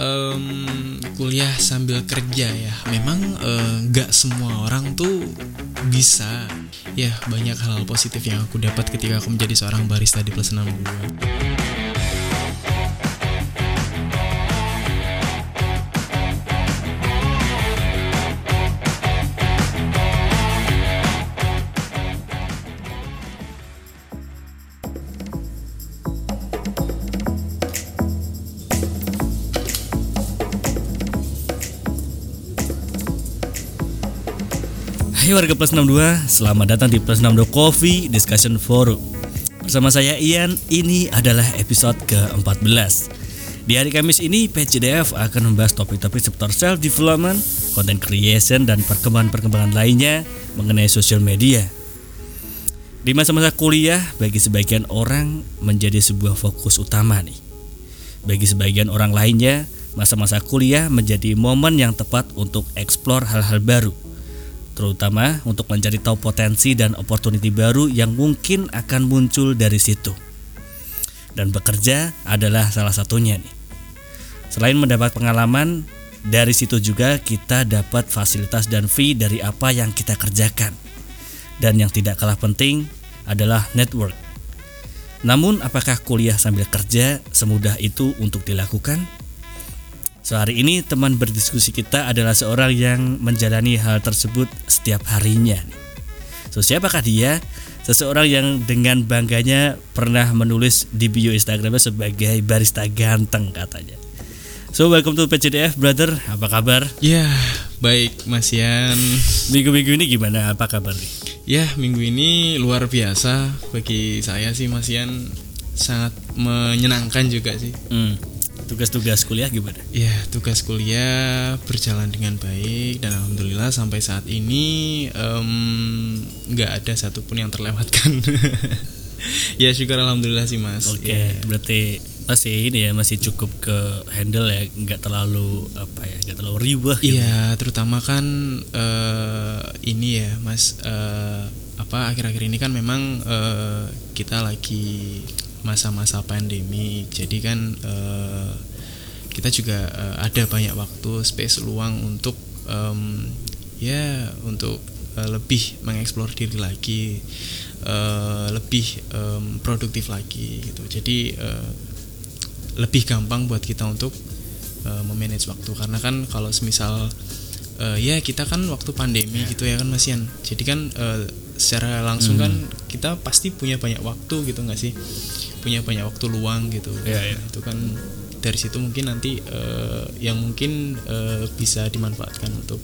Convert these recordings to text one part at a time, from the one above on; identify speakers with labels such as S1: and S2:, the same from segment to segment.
S1: em, kuliah sambil kerja ya. Memang eh, nggak semua orang tuh bisa. Ya banyak hal-hal positif yang aku dapat ketika aku menjadi seorang barista di Plus 62.
S2: Hai warga Plus 62, selamat datang di Plus 62 Coffee Discussion Forum. Bersama saya Ian, ini adalah episode ke-14 Di hari Kamis ini, PCDF akan membahas topik-topik seputar self-development, content creation, dan perkembangan-perkembangan lainnya mengenai sosial media. Di masa-masa kuliah, bagi sebagian orang menjadi sebuah fokus utama nih. Bagi sebagian orang lainnya, masa-masa kuliah menjadi momen yang tepat untuk eksplor hal-hal baru terutama untuk mencari tahu potensi dan opportunity baru yang mungkin akan muncul dari situ. Dan bekerja adalah salah satunya nih. Selain mendapat pengalaman, dari situ juga kita dapat fasilitas dan fee dari apa yang kita kerjakan. Dan yang tidak kalah penting adalah network. Namun apakah kuliah sambil kerja semudah itu untuk dilakukan? So hari ini teman berdiskusi kita adalah seorang yang menjalani hal tersebut setiap harinya. So siapakah dia? Seseorang yang dengan bangganya pernah menulis di bio Instagramnya sebagai barista ganteng katanya. So welcome to PCDF brother, apa kabar?
S1: Ya baik Mas Yan.
S2: Minggu-minggu ini gimana? Apa kabar nih?
S1: Ya minggu ini luar biasa bagi saya sih Mas Yan sangat menyenangkan juga sih.
S2: Hmm. Tugas-tugas kuliah gimana?
S1: Ya, tugas kuliah berjalan dengan baik dan alhamdulillah sampai saat ini nggak ada satupun yang terlewatkan. ya syukur alhamdulillah sih mas.
S2: Oke,
S1: Ya.
S2: berarti masih ini ya masih cukup ke handle ya, nggak terlalu apa ya, nggak terlalu ribah. gitu.
S1: Iya, terutama kan eh, ini ya mas eh, apa akhir-akhir ini kan memang eh, kita lagi masa-masa pandemi, jadi kan eh, kita juga eh, ada banyak waktu space luang untuk em, ya untuk eh, lebih mengeksplor diri lagi, eh, lebih em, produktif lagi gitu. Jadi eh, lebih gampang buat kita untuk uh, memanage waktu. Karena kan kalau semisal uh, ya kita kan waktu pandemi gitu ya kan Mas Yan jadi kan uh, secara langsung kan kita pasti punya banyak waktu gitu nggak sih punya banyak waktu luang gitu
S2: Iya, iya.
S1: Nah, itu kan dari situ mungkin nanti uh, yang mungkin uh, bisa dimanfaatkan untuk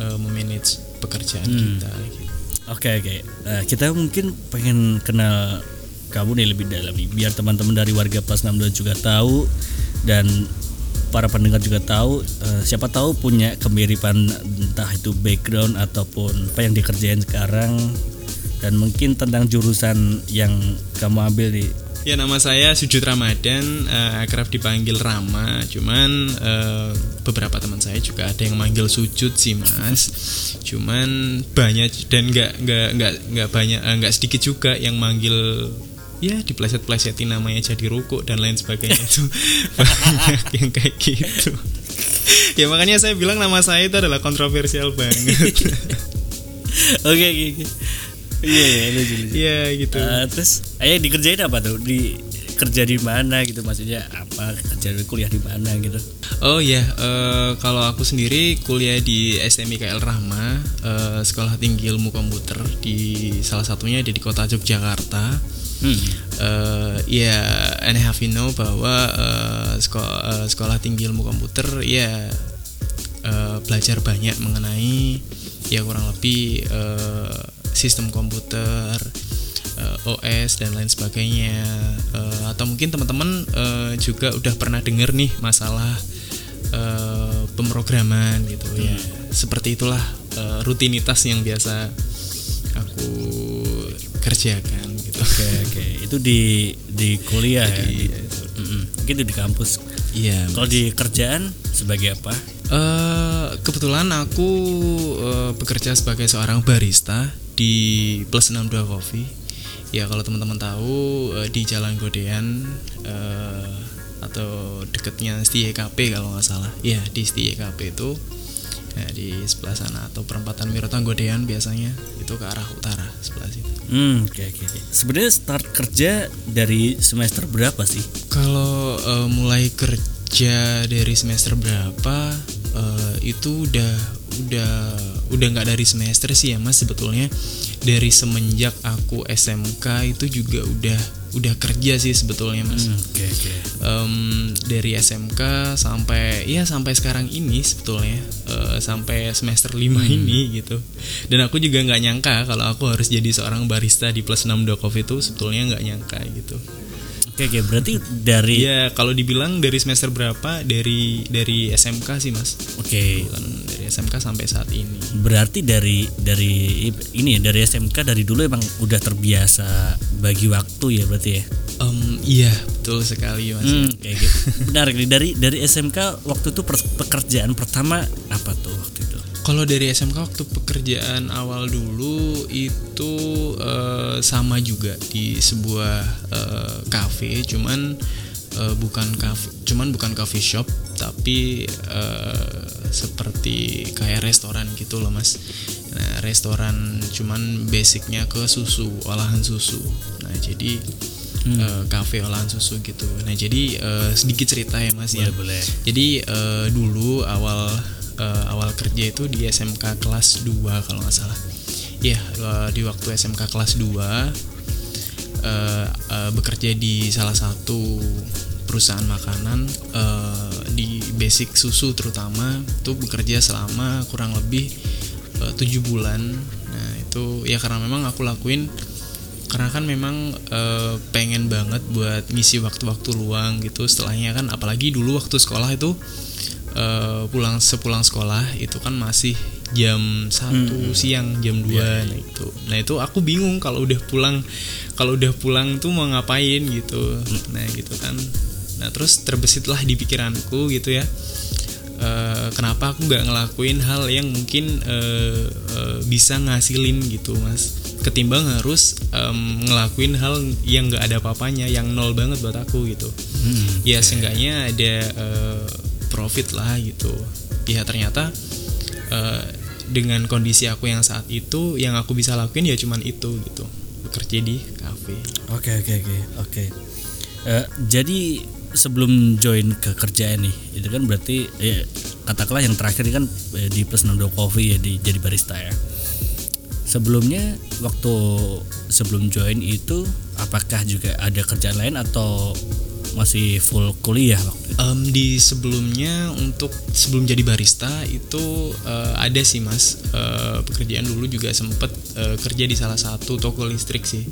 S1: uh, memanage pekerjaan
S2: Hmm.
S1: kita gitu.
S2: Oke oke. Nah, kita mungkin pengen kenal kamu nih lebih dalam nih, biar teman-teman dari warga Plus 62 juga tahu dan para pendengar juga tahu eh, siapa tahu punya kemiripan entah itu background ataupun apa yang dikerjain sekarang dan mungkin tentang jurusan yang kamu ambil di
S1: Ya nama saya Sujud Ramadan, eh, akrab dipanggil Rama. Cuman eh, beberapa teman saya juga ada yang manggil Sujud sih mas. Cuman banyak dan nggak nggak nggak nggak banyak nggak sedikit juga yang manggil ya dipleset-plesetin namanya jadi ruko dan lain sebagainya itu banyak yang kayak gitu. Ya makanya saya bilang nama saya itu adalah kontroversial banget.
S2: Oke oke. Iya iya lucu, lucu.
S1: Iya gitu.
S2: Eh, terus ayah dikerjain apa tuh di kerja di mana gitu maksudnya apa kerja kuliah di mana gitu
S1: Oh ya, eh, kalau aku sendiri kuliah di STMIKL Rahma, eh, Sekolah Tinggi Ilmu Komputer di salah satunya ada di kota Yogyakarta.
S2: Hmm.
S1: Eh, ya, and have you know bahwa eh, sekolah, eh, sekolah Tinggi Ilmu Komputer ya eh, belajar banyak mengenai ya kurang lebih eh, sistem komputer, eh, OS dan lain sebagainya. Eh, atau mungkin teman-teman eh, juga udah pernah dengar nih masalah eh, pemrograman gitu ya. Seperti itulah eh, rutinitas yang biasa aku kerjakan gitu.
S2: oke oke itu di di kuliah ya
S1: Di-
S2: di, Mm-mm. mungkin itu di kampus
S1: Iya.
S2: kalau di kerjaan sebagai apa
S1: Eh, kebetulan aku eh, bekerja sebagai seorang barista di Plus 62 Coffee. Ya kalau teman-teman tahu eh, di Jalan Godean eh, atau deketnya Setia YKP kalau nggak salah ya di Setia YKP itu ya, di sebelah sana atau perempatan Wirotanggodean biasanya itu ke arah utara sebelah situ
S2: Hmm, oke oke. oke. Sebenarnya start kerja dari semester berapa sih?
S1: Kalau eh, mulai kerja dari semester berapa eh, itu udah udah udah nggak dari semester sih ya mas sebetulnya dari semenjak aku SMK itu juga udah udah kerja sih sebetulnya mas.
S2: Hmm, Oke oke.
S1: Em, dari SMK sampai ya sampai sekarang ini sebetulnya eh, sampai semester 5 ini gitu. Dan aku juga nggak nyangka kalau aku harus jadi seorang barista di plus 62 Coffee itu sebetulnya nggak nyangka gitu
S2: Oke oke. Berarti dari
S1: Iya, kalau dibilang dari semester berapa dari dari SMK sih mas,
S2: oke.
S1: bukan dari SMK sampai saat ini.
S2: Berarti dari dari ini ya dari SMK dari dulu emang udah terbiasa bagi waktu ya berarti ya.
S1: Em, iya, betul sekali mas.
S2: Hmm, kayak gitu. Benar dari dari SMK waktu itu pekerjaan pertama apa tuh waktu itu?
S1: Kalau dari SMK waktu pekerjaan awal dulu itu eh, sama juga di sebuah eh, cafe, cuman eh, bukan cafe, cuman bukan coffee shop, tapi eh, seperti kayak restoran gitu loh mas. Nah restoran cuman basicnya ke susu, olahan susu. Nah jadi eh, cafe olahan susu gitu. Nah jadi eh, sedikit cerita ya mas ya.
S2: boleh.
S1: Jadi eh, dulu awal eh, awal kerja itu di SMK kelas 2 kalau nggak salah. Iya, eh, di waktu SMK kelas 2 eh, eh, bekerja di salah satu perusahaan makanan eh, di basic susu terutama itu bekerja selama kurang lebih eh, tujuh bulan. Nah itu ya karena memang aku lakuin karena kan memang eh, pengen banget buat ngisi waktu-waktu luang gitu setelahnya kan apalagi dulu waktu sekolah itu eh, pulang sepulang sekolah itu kan masih jam satu siang jam 2 nah itu. Nah itu aku bingung kalau udah pulang kalau udah pulang tuh mau ngapain gitu. Nah gitu kan. Nah terus terbesitlah di pikiranku gitu ya. Eh, kenapa aku nggak ngelakuin hal yang mungkin eh, eh, bisa ngasilin gitu mas? Ketimbang harus em, ngelakuin hal yang nggak ada apa-apanya yang nol banget buat aku gitu.
S2: Hmm,
S1: ya seenggaknya ada profit lah gitu ya ternyata eh, dengan kondisi aku yang saat itu yang aku bisa lakuin ya cuman itu gitu bekerja di kafe
S2: Oke oke oke oke. Eh, jadi sebelum join ke kerjaan nih, itu kan berarti ya, katakanlah yang terakhir kan eh, di Plus 62 Coffee ya di jadi barista ya. Sebelumnya waktu sebelum join itu apakah juga ada kerjaan lain atau masih full kuliah
S1: Em, di sebelumnya untuk sebelum jadi barista itu eh, ada sih mas. Eh, pekerjaan dulu juga sempet eh, kerja di salah satu toko listrik sih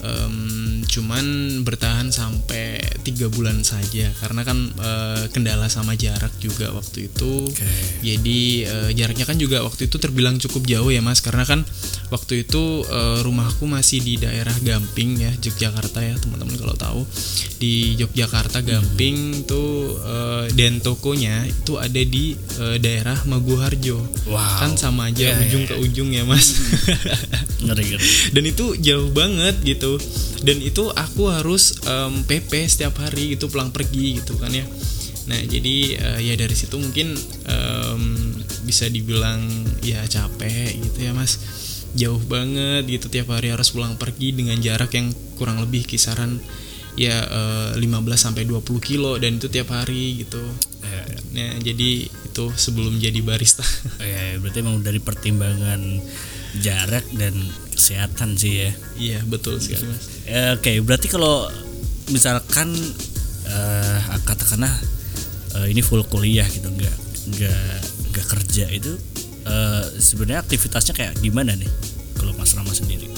S1: Em, cuman bertahan sampai tiga bulan saja. Karena kan eh, kendala sama jarak juga waktu itu.
S2: Oke.
S1: jadi eh, jaraknya kan juga waktu itu terbilang cukup jauh ya mas. Karena kan waktu itu eh, rumahku masih di daerah Gamping ya Yogyakarta ya teman-teman kalau tahu. Di Yogyakarta Gamping tuh eh, dan tokonya itu ada di eh, daerah Maguharjo.
S2: Wow.
S1: kan sama aja
S2: Ya,
S1: ujung
S2: ya,
S1: ke ujung ya mas.
S2: Ngeri ngeri.
S1: dan itu jauh banget gitu dan itu aku harus em, PP setiap hari gitu pulang pergi gitu kan ya. Nah jadi eh, ya dari situ mungkin em, bisa dibilang ya capek gitu ya mas. Jauh banget gitu tiap hari harus pulang pergi dengan jarak yang kurang lebih kisaran ya eh, 15 sampai 20 kilo dan itu tiap hari gitu.
S2: Ya, ya.
S1: nah jadi itu sebelum jadi barista.
S2: Oh, ya, berarti emang dari pertimbangan jarak dan kesehatan sih ya.
S1: iya betul sekali mas
S2: Eh, Oke, berarti kalau misalkan eh katakanlah eh, ini full kuliah gitu, nggak nggak nggak kerja itu eh, sebenarnya aktivitasnya kayak gimana nih kalau Mas Rama sendiri?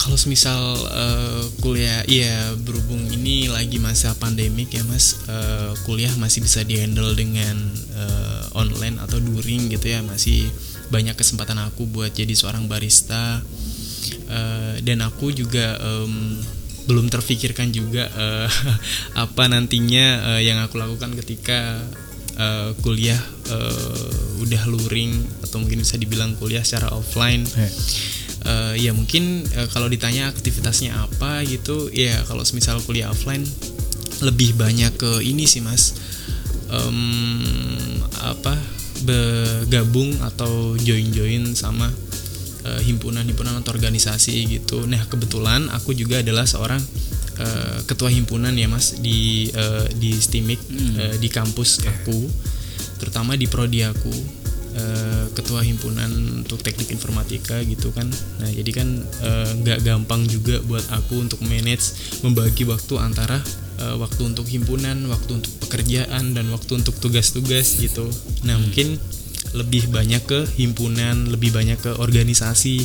S1: Kalau semisal eh, kuliah, iya berhubung ini lagi masa pandemik ya mas, eh, kuliah masih bisa dihandle dengan eh, online atau daring gitu ya, masih banyak kesempatan aku buat jadi seorang barista Eh, dan aku juga em, belum terfikirkan juga eh, apa nantinya eh, yang aku lakukan ketika eh, kuliah eh, udah luring atau mungkin bisa dibilang kuliah secara offline. Eh, ya mungkin eh, kalau ditanya aktivitasnya apa gitu ya kalau semisal kuliah offline lebih banyak ke ini sih mas Em, apa bergabung atau join join sama eh, himpunan-himpunan atau organisasi gitu. Nah kebetulan aku juga adalah seorang eh, ketua himpunan ya mas di eh, di STIMIK eh, di kampus aku terutama di prodi aku eh, ketua himpunan untuk teknik informatika gitu kan. Nah jadi kan eh, nggak gampang juga buat aku untuk manage membagi waktu antara eh, waktu untuk himpunan waktu untuk pekerjaan dan waktu untuk tugas-tugas gitu. Nah mungkin lebih banyak ke himpunan lebih banyak ke organisasi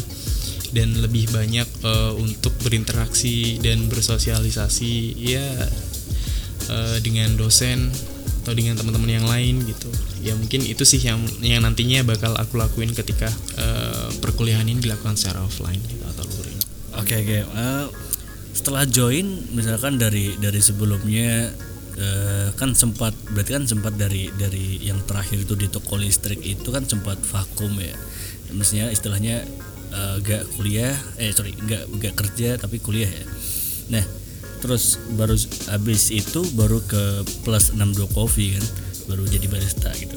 S1: dan lebih banyak eh, untuk berinteraksi dan bersosialisasi ya dengan dosen atau dengan teman-teman yang lain gitu ya mungkin itu sih yang yang nantinya bakal aku lakuin ketika eh, perkuliahan ini dilakukan secara offline gitu, atau luring
S2: Oke oke. Eh, setelah join misalkan dari dari sebelumnya eh, kan sempat berarti kan sempat dari dari yang terakhir itu di toko listrik itu kan sempat vakum ya. Maksudnya istilahnya eh, gak kuliah eh sorry gak gak kerja tapi kuliah ya. Nah terus baru habis itu baru ke plus 62 coffee kan baru jadi barista gitu.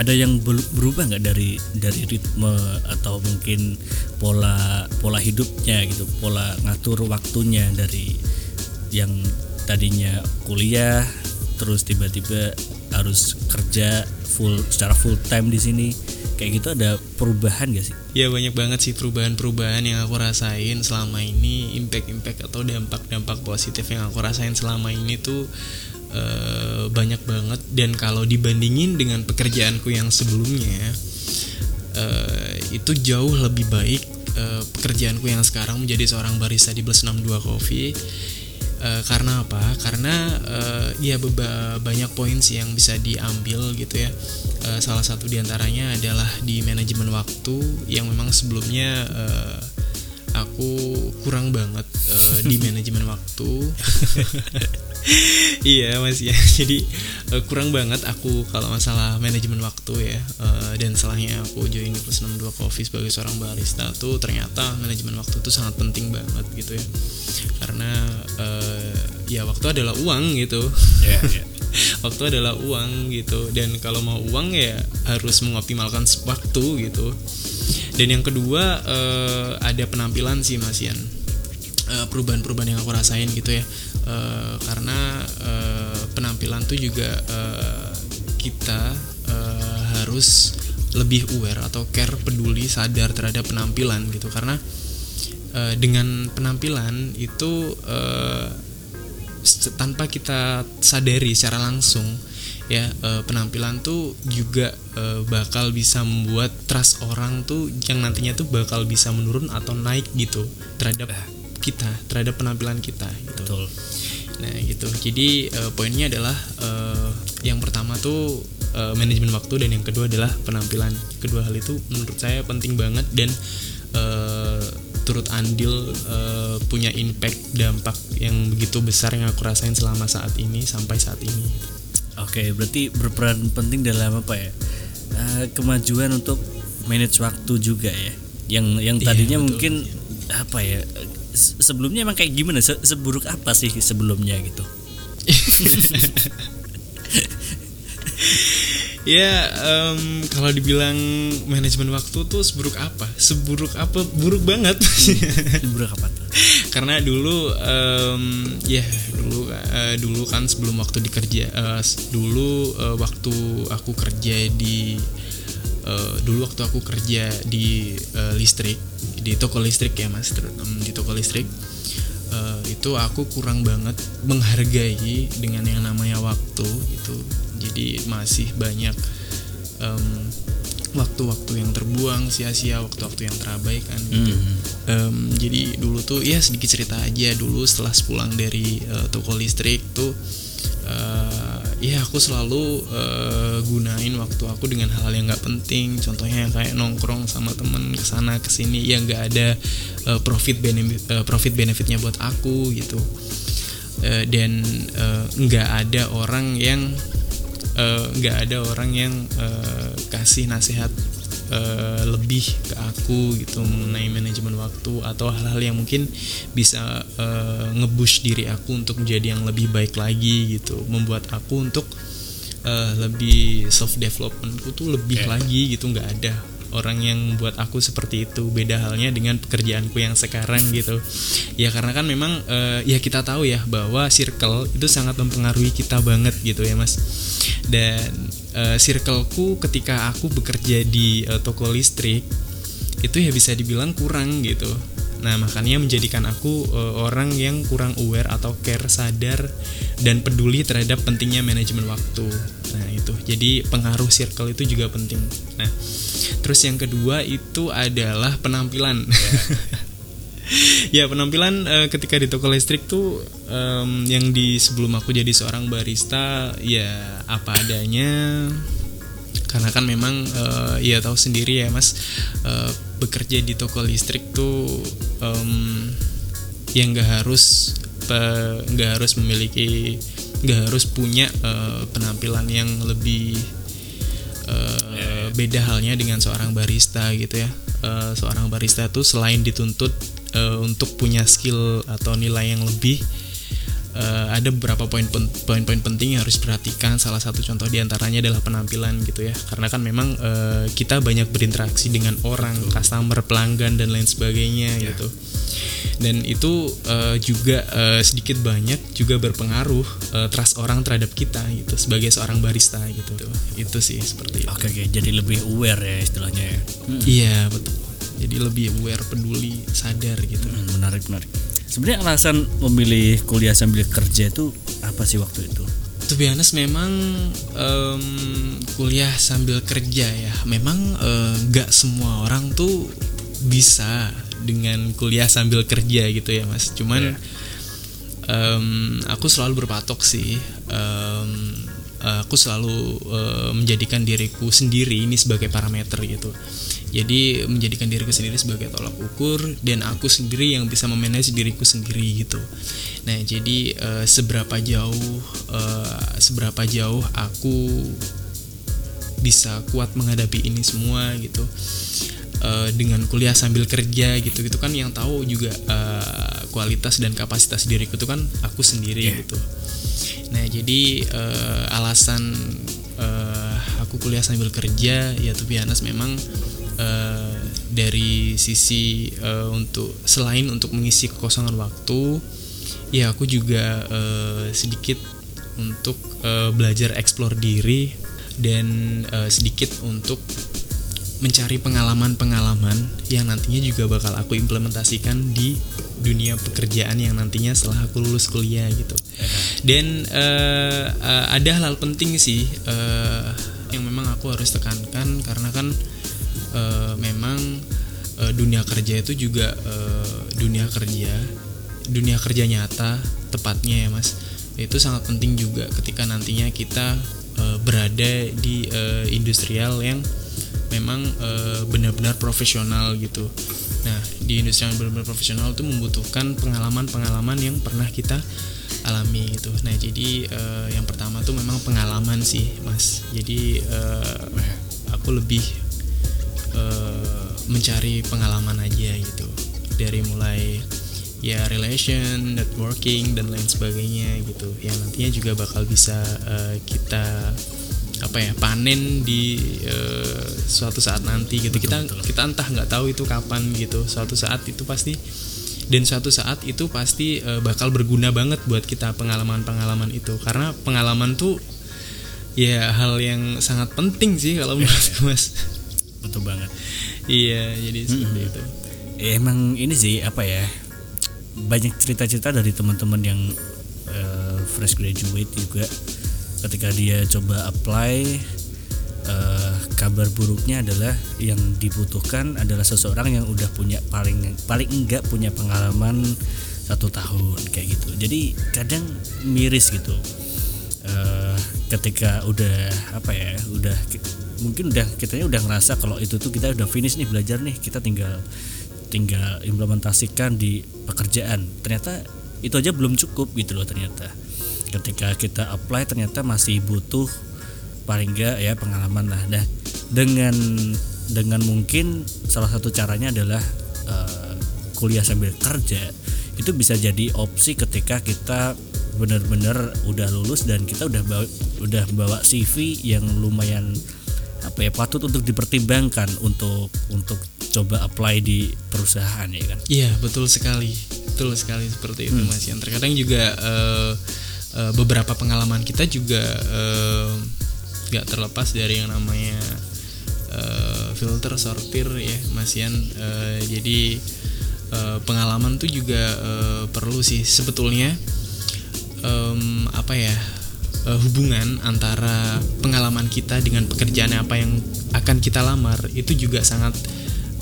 S2: Ada yang berubah nggak dari dari ritme atau mungkin pola pola hidupnya gitu pola ngatur waktunya dari yang tadinya kuliah terus tiba-tiba harus kerja full secara full time di sini kayak gitu ada perubahan gak sih?
S1: Ya banyak banget sih perubahan-perubahan yang aku rasain selama ini impact-impact atau dampak-dampak positif yang aku rasain selama ini tuh eh, banyak banget. Dan kalau dibandingin dengan pekerjaanku yang sebelumnya eh, itu jauh lebih baik eh, pekerjaanku yang sekarang menjadi seorang barista di Plus 62 Coffee Eh, karena apa? Karena eh, ya beba- banyak poin sih yang bisa diambil gitu ya. Eh, salah satu di antaranya adalah di manajemen waktu yang memang sebelumnya eh, aku kurang banget eh, di manajemen waktu. iya mas ya. Jadi eh, kurang banget aku kalau masalah manajemen waktu ya. Eh, dan setelahnya aku join di plus 62 coffee sebagai seorang barista tuh ternyata manajemen waktu itu sangat penting banget gitu ya. Karena eh, ya waktu adalah uang gitu.
S2: Ya, ya.
S1: waktu adalah uang gitu. Dan kalau mau uang ya harus mengoptimalkan waktu gitu. Dan yang kedua eh, ada penampilan sih Mas Ian perubahan-perubahan yang aku rasain gitu ya. Eh, karena eh, penampilan tuh juga eh, kita eh, harus lebih aware atau care peduli sadar terhadap penampilan gitu. Karena eh, dengan penampilan itu eh, se- tanpa kita sadari secara langsung ya eh, penampilan tuh juga eh, bakal bisa membuat trust orang tuh yang nantinya tuh bakal bisa menurun atau naik gitu terhadap kita terhadap penampilan kita gitu
S2: betul
S1: Nah gitu. Jadi eh, poinnya adalah eh, yang pertama tuh eh, manajemen waktu dan yang kedua adalah penampilan. Kedua hal itu menurut saya penting banget dan eh, turut andil eh, punya impact dampak yang begitu besar yang aku rasain selama saat ini sampai saat ini.
S2: Oke, berarti berperan penting dalam apa ya? Eh, kemajuan untuk manage waktu juga ya. Yang yang
S1: Iya,
S2: tadinya
S1: betul.
S2: mungkin apa ya? Se- Sebelumnya emang kayak gimana? Se- seburuk apa sih sebelumnya gitu?
S1: Ya em, kalau dibilang manajemen waktu tuh seburuk apa? Seburuk apa? Buruk banget.
S2: Seburuk apa tuh?
S1: karena dulu em, ya dulu eh, dulu kan sebelum waktu dikerja s- dulu eh, waktu aku kerja di eh, dulu waktu aku kerja di eh, listrik di toko listrik ya mas di toko listrik eh, itu aku kurang banget menghargai dengan yang namanya waktu gitu jadi masih banyak em, waktu-waktu yang terbuang sia-sia waktu-waktu yang terabaikan gitu
S2: Hmm.
S1: Em, jadi dulu tuh ya sedikit cerita aja dulu setelah pulang dari eh, toko listrik tuh eh, ya aku selalu eh, gunain waktu aku dengan hal-hal yang nggak penting. Contohnya kayak nongkrong sama temen ke sana ke sini yang nggak ada eh, profit benefit eh, profit benefitnya buat aku gitu. Eh, dan nggak ada orang yang nggak ada orang yang eh, kasih nasihat eh, lebih ke aku gitu mengenai manajemen waktu atau hal-hal yang mungkin bisa eh, nge-push diri aku untuk menjadi yang lebih baik lagi gitu membuat aku untuk eh, lebih self developmentku tuh lebih
S2: Oke.
S1: lagi gitu nggak ada orang yang buat aku seperti itu. Beda halnya dengan pekerjaanku yang sekarang gitu. Ya karena kan memang eh, ya kita tahu ya bahwa circle itu sangat mempengaruhi kita banget gitu ya mas. Dan eh, circleku ketika aku bekerja di eh, toko listrik itu ya bisa dibilang kurang gitu nah makanya menjadikan aku eh, orang yang kurang aware atau care sadar dan peduli terhadap pentingnya manajemen waktu. Nah itu. Jadi pengaruh circle itu juga penting. Nah terus yang kedua itu adalah penampilan. Ya penampilan eh, ketika di toko listrik tuh em, yang di sebelum aku jadi seorang barista ya apa adanya. Karena kan memang eh, ya tahu sendiri ya mas eh, bekerja di toko listrik tuh em, ya nggak harus nggak harus memiliki nggak harus punya eh, penampilan yang lebih eh, beda halnya dengan seorang barista gitu ya. Eh, seorang barista tuh selain dituntut eh, untuk punya skill atau nilai yang lebih eh, ada beberapa poin poin-poin penting yang harus diperhatikan. Salah satu contoh di antaranya adalah penampilan gitu ya. Karena kan memang eh, kita banyak berinteraksi dengan orang customer pelanggan dan lain sebagainya gitu. Dan itu eh, juga eh, sedikit banyak juga berpengaruh eh, trust orang terhadap kita gitu sebagai seorang barista gitu. Itu sih seperti itu.
S2: Oke oke, jadi lebih aware ya istilahnya ya. Hmm,
S1: iya betul jadi lebih aware peduli sadar gitu
S2: hmm, menarik menarik. Sebenarnya alasan memilih kuliah sambil kerja itu apa sih waktu itu?
S1: To be honest, memang em, kuliah sambil kerja ya. Memang eh, nggak semua orang tuh bisa dengan kuliah sambil kerja gitu ya mas. Cuman em, aku selalu berpatok sih. Em, aku selalu eh, menjadikan diriku sendiri ini sebagai parameter gitu. Jadi menjadikan diriku sendiri sebagai tolak ukur dan aku sendiri yang bisa memanage diriku sendiri gitu. Nah jadi eh, seberapa jauh eh, seberapa jauh aku bisa kuat menghadapi ini semua gitu Eh, dengan kuliah sambil kerja gitu gitu kan yang tahu juga eh, kualitas dan kapasitas diriku itu kan aku sendiri
S2: Iya.
S1: gitu. Nah jadi eh, alasan eh, aku kuliah sambil kerja ya tuh biasa memang eh, dari sisi eh, untuk selain untuk mengisi kekosongan waktu ya aku juga eh, sedikit untuk eh, belajar eksplor diri dan eh, sedikit untuk mencari pengalaman-pengalaman yang nantinya juga bakal aku implementasikan di dunia pekerjaan yang nantinya setelah aku lulus kuliah gitu. Dan eh, eh, ada hal penting sih eh, yang memang aku harus tekankan karena kan eh, memang eh, dunia kerja itu juga eh, dunia kerja, dunia kerja nyata tepatnya ya mas. Itu sangat penting juga ketika nantinya kita eh, berada di eh, industrial yang memang eh, benar-benar profesional gitu. Nah, di industri yang benar-benar profesional itu membutuhkan pengalaman-pengalaman yang pernah kita alami gitu. Nah, jadi eh, yang pertama tuh memang pengalaman sih, Mas. Jadi eh, aku lebih eh, mencari pengalaman aja gitu. Dari mulai ya relation, networking dan lain sebagainya gitu. Yang nantinya juga bakal bisa eh, kita apa ya panen di eh, suatu saat nanti gitu. Kita kita entah nggak tahu itu kapan gitu. Suatu saat itu pasti dan suatu saat itu pasti eh, bakal berguna banget buat kita pengalaman-pengalaman itu. Karena pengalaman tuh ya hal yang sangat penting sih kalau menurutku mas
S2: Betul banget.
S1: iya jadi seperti itu.
S2: Ya, emang ini sih apa ya banyak cerita-cerita dari teman-teman yang eh, fresh graduate juga. Ketika dia coba apply eh, kabar buruknya adalah yang dibutuhkan adalah seseorang yang udah punya paling paling enggak punya pengalaman satu tahun kayak gitu. Jadi kadang miris gitu. Eh, ketika udah apa ya udah ki- mungkin udah kitanya udah ngerasa kalau itu tuh kita udah finish nih belajar nih kita tinggal tinggal implementasikan di pekerjaan. Ternyata itu aja belum cukup gitu loh ternyata. Ketika kita apply ternyata masih butuh paling enggak ya pengalaman lah. Nah dengan dengan mungkin salah satu caranya adalah uh, kuliah sambil kerja itu bisa jadi opsi ketika kita benar-benar udah lulus dan kita udah bawa, udah bawa CV yang lumayan apa ya patut untuk dipertimbangkan untuk untuk coba apply di perusahaan ya kan?
S1: Iya betul sekali. Betul sekali seperti itu hmm. mas yang terkadang juga uh, uh, beberapa pengalaman kita juga uh, nggak terlepas dari yang namanya uh, filter sortir ya Mas uh, jadi uh, pengalaman tuh juga uh, perlu sih sebetulnya um, apa ya uh, hubungan antara pengalaman kita dengan pekerjaan apa yang akan kita lamar itu juga sangat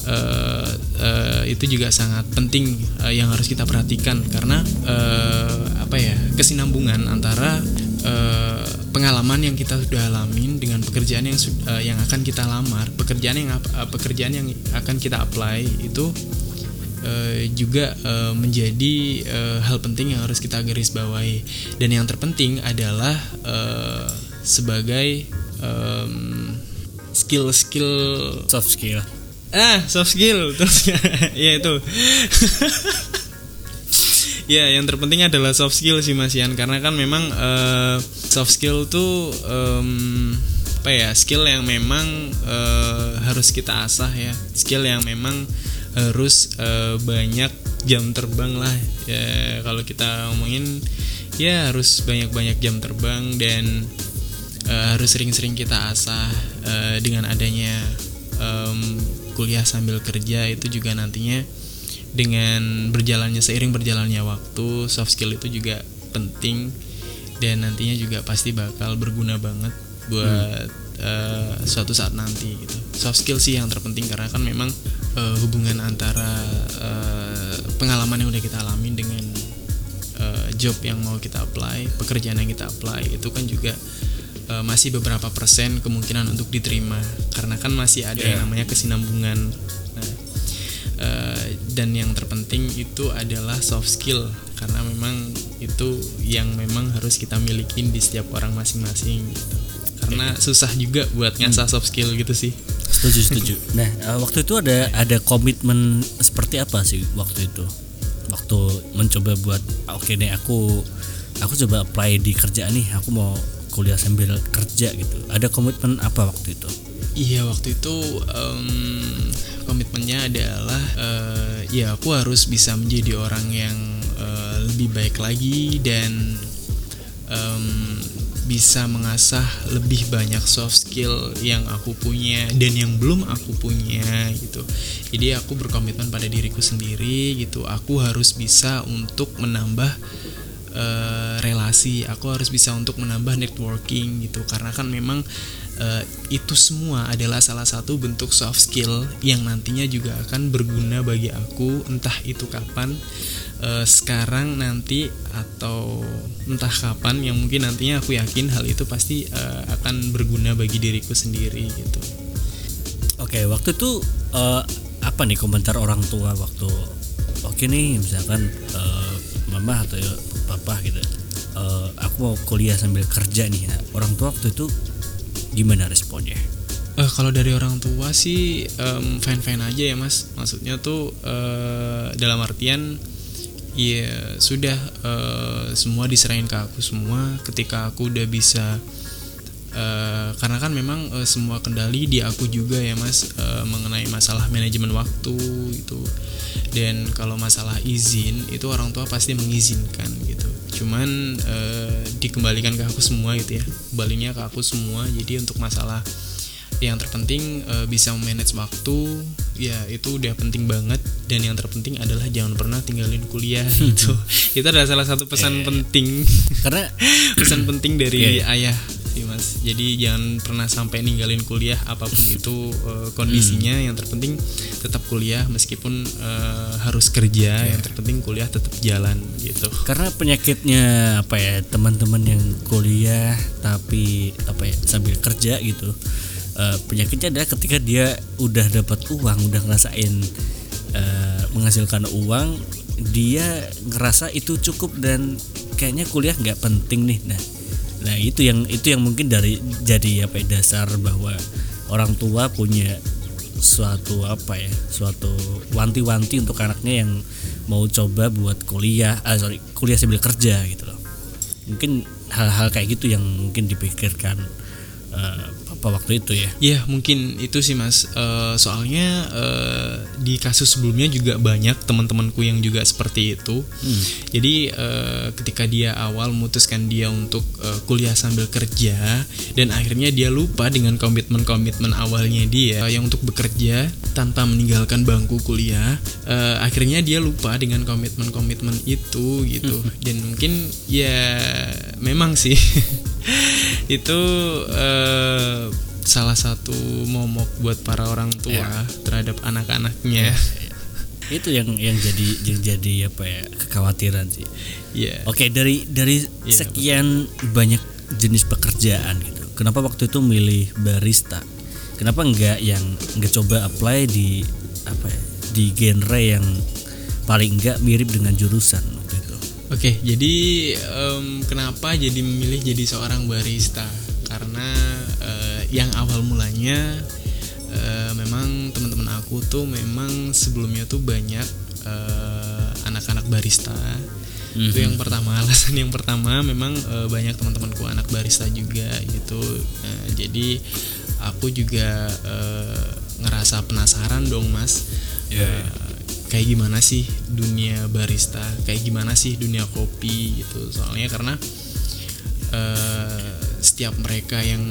S1: uh, uh, itu juga sangat penting uh, yang harus kita perhatikan. Karena uh, apa ya kesinambungan antara uh, pengalaman yang kita sudah alamin dengan pekerjaan yang uh, yang akan kita lamar, pekerjaan yang uh, pekerjaan yang akan kita apply itu uh, juga uh, menjadi uh, hal penting yang harus kita garis bawahi. Dan yang terpenting adalah uh, sebagai um, skill-skill
S2: soft skill.
S1: Ah, soft skill terus ya itu. ya yang terpenting adalah soft skill sih Mas Ian karena kan memang uh, soft skill tuh um, apa ya skill yang memang uh, harus kita asah ya skill yang memang harus uh, banyak jam terbang lah. Ya kalau kita ngomongin ya harus banyak-banyak jam terbang dan uh, harus sering-sering kita asah uh, dengan adanya um, kuliah sambil kerja itu juga nantinya. Dengan berjalannya seiring berjalannya waktu soft skill itu juga penting. Dan nantinya juga pasti bakal berguna banget buat hmm. Uh, suatu saat nanti gitu soft skill sih yang terpenting karena kan memang uh, hubungan antara uh, pengalaman yang udah kita alami dengan uh, job yang mau kita apply pekerjaan yang kita apply itu kan juga uh, masih beberapa persen kemungkinan untuk diterima karena kan masih ada yeah. yang namanya kesinambungan nah uh, dan yang terpenting itu adalah soft skill karena memang itu yang memang harus kita miliki di setiap orang masing-masing gitu. Karena susah juga buat ngasah soft skill gitu sih.
S2: Setuju setuju. Nah uh, waktu itu ada ada komitmen seperti apa sih waktu itu? Waktu mencoba buat oke okay nih aku aku coba apply di kerjaan nih aku mau kuliah sambil kerja gitu. Ada komitmen apa waktu itu?
S1: Iya waktu itu um, komitmennya adalah uh, ya aku harus bisa menjadi orang yang uh, lebih baik lagi dan um, bisa mengasah lebih banyak soft skill yang aku punya dan yang belum aku punya gitu. Jadi aku berkomitmen pada diriku sendiri gitu. Aku harus bisa untuk menambah uh, relasi. Aku harus bisa untuk menambah networking gitu. Karena kan memang uh, itu semua adalah salah satu bentuk soft skill yang nantinya juga akan berguna bagi aku entah itu kapan uh, sekarang nanti atau entah kapan yang mungkin nantinya aku yakin hal itu pasti uh, akan berguna bagi diriku sendiri gitu.
S2: Oke, waktu itu uh, apa nih komentar orang tua waktu oke nih misalkan uh, mama atau papa gitu uh, aku mau kuliah sambil kerja nih ya. orang tua waktu itu gimana responnya?
S1: Uh, kalau dari orang tua sih um, fine fine aja ya mas. Maksudnya tuh uh, dalam artian ya sudah uh, semua diserahin ke aku semua. Ketika aku udah bisa Uh, karena kan memang uh, semua kendali di aku juga ya mas uh, mengenai masalah manajemen waktu itu dan kalau masalah izin itu orang tua pasti mengizinkan gitu. Cuman uh, dikembalikan ke aku semua gitu ya. Kembalinya ke aku semua. Jadi untuk masalah yang terpenting uh, bisa memanage waktu. Ya itu udah penting banget. Dan yang terpenting adalah jangan pernah tinggalin kuliah gitu. Itu adalah salah satu pesan yeah, penting.
S2: Karena
S1: pesan penting dari yeah. ayah sih mas. Jadi jangan pernah sampai ninggalin kuliah apa pun itu uh, kondisinya. Hmm. yang terpenting tetap kuliah meskipun uh, harus kerja. Yeah. yang terpenting kuliah tetap jalan gitu.
S2: Karena penyakitnya apa ya teman-teman yang kuliah tapi apa ya sambil kerja gitu uh, penyakitnya adalah ketika dia udah dapat uang udah ngerasain uh, menghasilkan uang dia ngerasa itu cukup dan kayaknya kuliah nggak penting nih. Nah nah itu yang itu yang mungkin dari jadi apa ya, dasar bahwa orang tua punya suatu apa ya suatu wanti-wanti untuk anaknya yang mau coba buat kuliah ah sorry kuliah sambil kerja gitu loh. Mungkin hal-hal kayak gitu yang mungkin dipikirkan uh, apa waktu itu ya.
S1: Ya mungkin itu sih mas. Eh, Soalnya eh, di kasus sebelumnya juga banyak teman-temanku yang juga seperti itu.
S2: Hmm.
S1: Jadi eh, ketika dia awal memutuskan dia untuk eh, kuliah sambil kerja Dan akhirnya dia lupa dengan komitmen-komitmen awalnya dia Yang untuk bekerja tanpa meninggalkan bangku kuliah eh, Akhirnya dia lupa dengan komitmen-komitmen itu gitu. Dan mungkin ya memang sih. Itu eh, salah satu momok buat para orang tua terhadap anak-anaknya.
S2: itu yang yang jadi yang jadi apa ya kekhawatiran sih
S1: Iya.
S2: oke dari dari
S1: Iya,
S2: sekian banyak jenis pekerjaan gitu kenapa waktu itu milih barista kenapa enggak yang enggak coba apply di apa ya di genre yang paling enggak mirip dengan jurusan waktu itu
S1: Oke, jadi em, kenapa jadi memilih jadi seorang barista? Karena eh, yang awal mulanya eh, memang teman-teman aku tuh memang sebelumnya tuh banyak eh, anak-anak barista. Itu yang pertama, alasan yang pertama memang eh, banyak teman-temanku anak barista juga gitu. Nah, jadi aku juga eh, ngerasa penasaran dong, Mas.
S2: Iya,
S1: Eh, kayak gimana sih dunia barista kayak gimana sih dunia kopi gitu soalnya karena eh, setiap mereka yang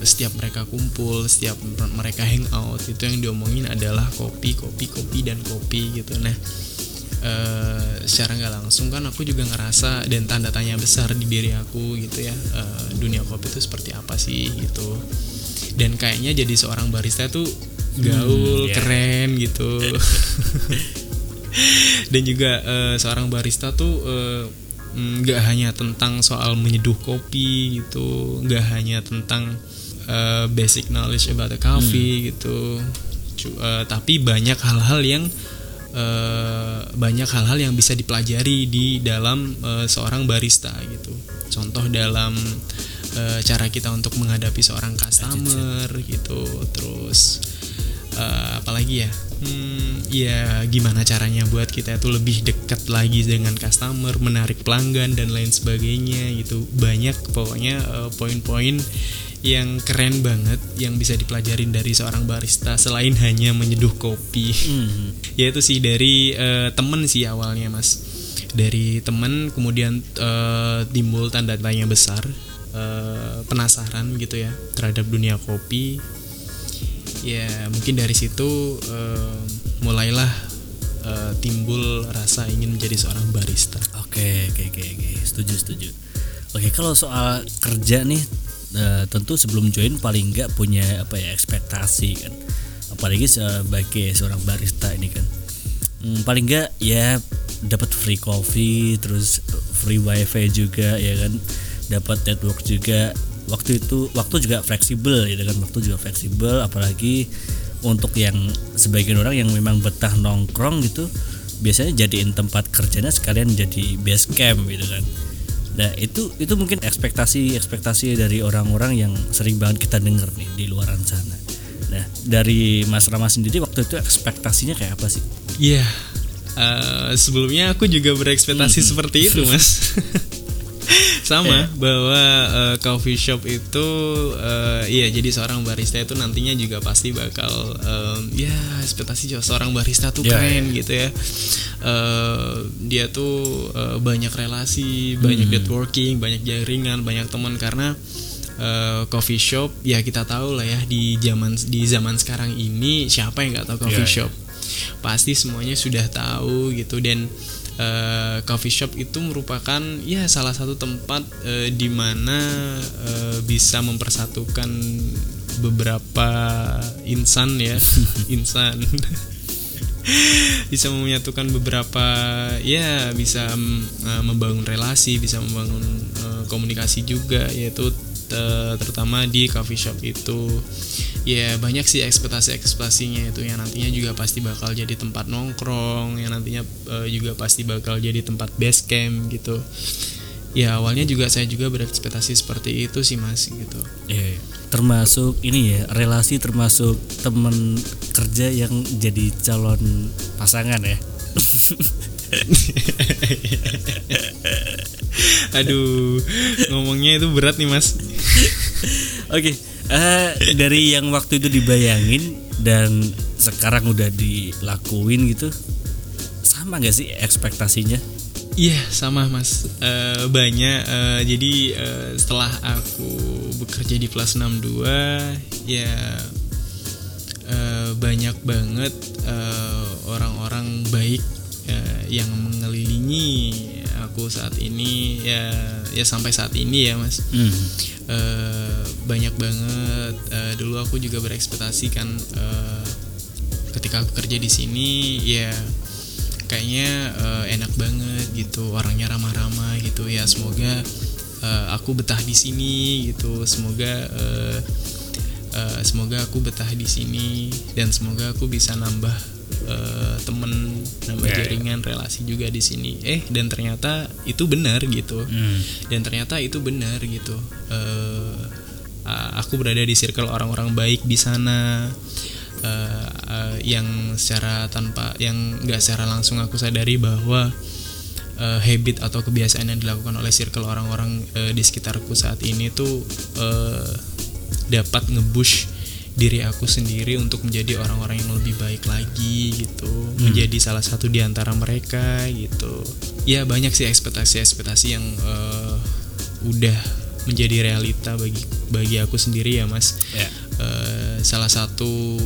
S1: setiap mereka kumpul setiap mereka hangout itu yang diomongin adalah kopi kopi kopi dan kopi gitu. Nah eh, secara nggak langsung kan aku juga ngerasa dan tanda tanya besar di diri aku gitu ya eh, dunia kopi itu seperti apa sih gitu. Dan kayaknya jadi seorang barista tuh gaul
S2: ya.
S1: keren gitu. Dan juga eh, seorang barista tuh eh, nggak hanya tentang soal menyeduh kopi gitu nggak hanya tentang eh, basic knowledge about the coffee gitu. Cu- eh, tapi banyak hal-hal yang eh, banyak hal-hal yang bisa dipelajari di dalam eh, seorang barista gitu. Contoh dalam eh, cara kita untuk menghadapi seorang customer gitu terus eh, apalagi ya hmm, ya gimana caranya buat kita itu lebih dekat lagi dengan customer menarik pelanggan dan lain sebagainya gitu. Banyak pokoknya eh, poin-poin yang keren banget yang bisa dipelajarin dari seorang barista selain hanya menyeduh kopi.
S2: Hmm.
S1: ya itu sih dari eh, temen sih awalnya mas. Dari temen kemudian eh, timbul tanda tanya besar eh, penasaran gitu ya terhadap dunia kopi ya mungkin dari situ eh, mulailah eh, timbul rasa ingin menjadi seorang barista
S2: Oke, oke, oke, oke. Setuju, setuju. Oke, kalau soal kerja nih, eh, tentu sebelum join paling nggak punya apa ya ekspektasi kan. Apalagi sebagai seorang barista ini kan. Hmm, paling nggak ya dapat free coffee, terus free wifi juga ya kan. Dapat network juga. Waktu itu waktu juga fleksibel ya kan. Waktu juga fleksibel apalagi untuk yang sebagian orang yang memang betah nongkrong gitu biasanya jadiin tempat kerjanya sekalian jadi base camp gitu kan nah itu itu mungkin ekspektasi ekspektasi dari orang-orang yang sering banget kita denger nih di luaran sana nah dari Mas Rama sendiri waktu itu ekspektasinya kayak apa sih
S1: Iya, eh, sebelumnya aku juga berekspektasi seperti itu, mas. Sama bahwa eh, coffee shop itu, eh, iya jadi seorang barista itu nantinya juga pasti bakal, em, ya ekspektasi seorang barista tuh
S2: Ya,
S1: keren gitu ya. Eh, dia tuh eh, banyak relasi, banyak networking, banyak jaringan, banyak teman karena eh, coffee shop ya kita tahu lah ya di zaman di zaman sekarang ini siapa yang nggak tahu coffee
S2: Ya, ya.
S1: shop pasti semuanya sudah tahu gitu dan eh, coffee shop itu merupakan ya salah satu tempat eh, di mana eh, bisa mempersatukan beberapa insan ya. Insan. Bisa menyatukan beberapa ya bisa eh, membangun relasi bisa membangun eh, komunikasi juga yaitu eh, terutama di coffee shop itu. Ya banyak sih ekspektasi ekspektasinya itu. Yang nantinya juga pasti bakal jadi tempat nongkrong yang nantinya eh, juga pasti bakal jadi tempat base camp gitu. Ya awalnya juga saya juga berekspektasi seperti itu sih mas gitu.
S2: Iya, iya. termasuk ini ya relasi termasuk temen kerja yang jadi calon pasangan ya
S1: aduh ngomongnya itu berat nih mas.
S2: Oke, eh, dari yang waktu itu dibayangin dan sekarang udah dilakuin gitu, sama nggak sih ekspektasinya?
S1: Iya sama mas. Eh, banyak. Eh, jadi eh, setelah aku bekerja di plus 62 ya eh, banyak banget orang-orang baik eh, yang mengelilingi aku saat ini ya ya sampai saat ini ya mas
S2: Hmm.
S1: Eh, banyak banget Eh, dulu aku juga berekspektasi kan eh, ketika aku kerja di sini ya kayaknya eh, enak banget gitu orangnya ramah-ramah gitu ya semoga eh, aku betah di sini gitu semoga eh, eh, semoga aku betah di sini dan semoga aku bisa nambah eh, temen nambah
S2: Ya, ya.
S1: jaringan relasi juga di sini eh dan ternyata itu benar gitu
S2: Hmm.
S1: dan ternyata itu benar gitu a- aku berada di circle orang-orang baik di sana eh, eh, yang secara tanpa yang nggak secara langsung aku sadari bahwa eh, habit atau kebiasaan yang dilakukan oleh circle orang-orang eh, di sekitarku saat ini tuh eh, dapat ngebush diri aku sendiri untuk menjadi orang-orang yang lebih baik lagi gitu. Menjadi salah satu di antara mereka gitu. Ya banyak sih ekspektasi-ekspektasi yang eh, udah menjadi realita bagi bagi aku sendiri ya mas.
S2: Ya.
S1: Eh, salah satu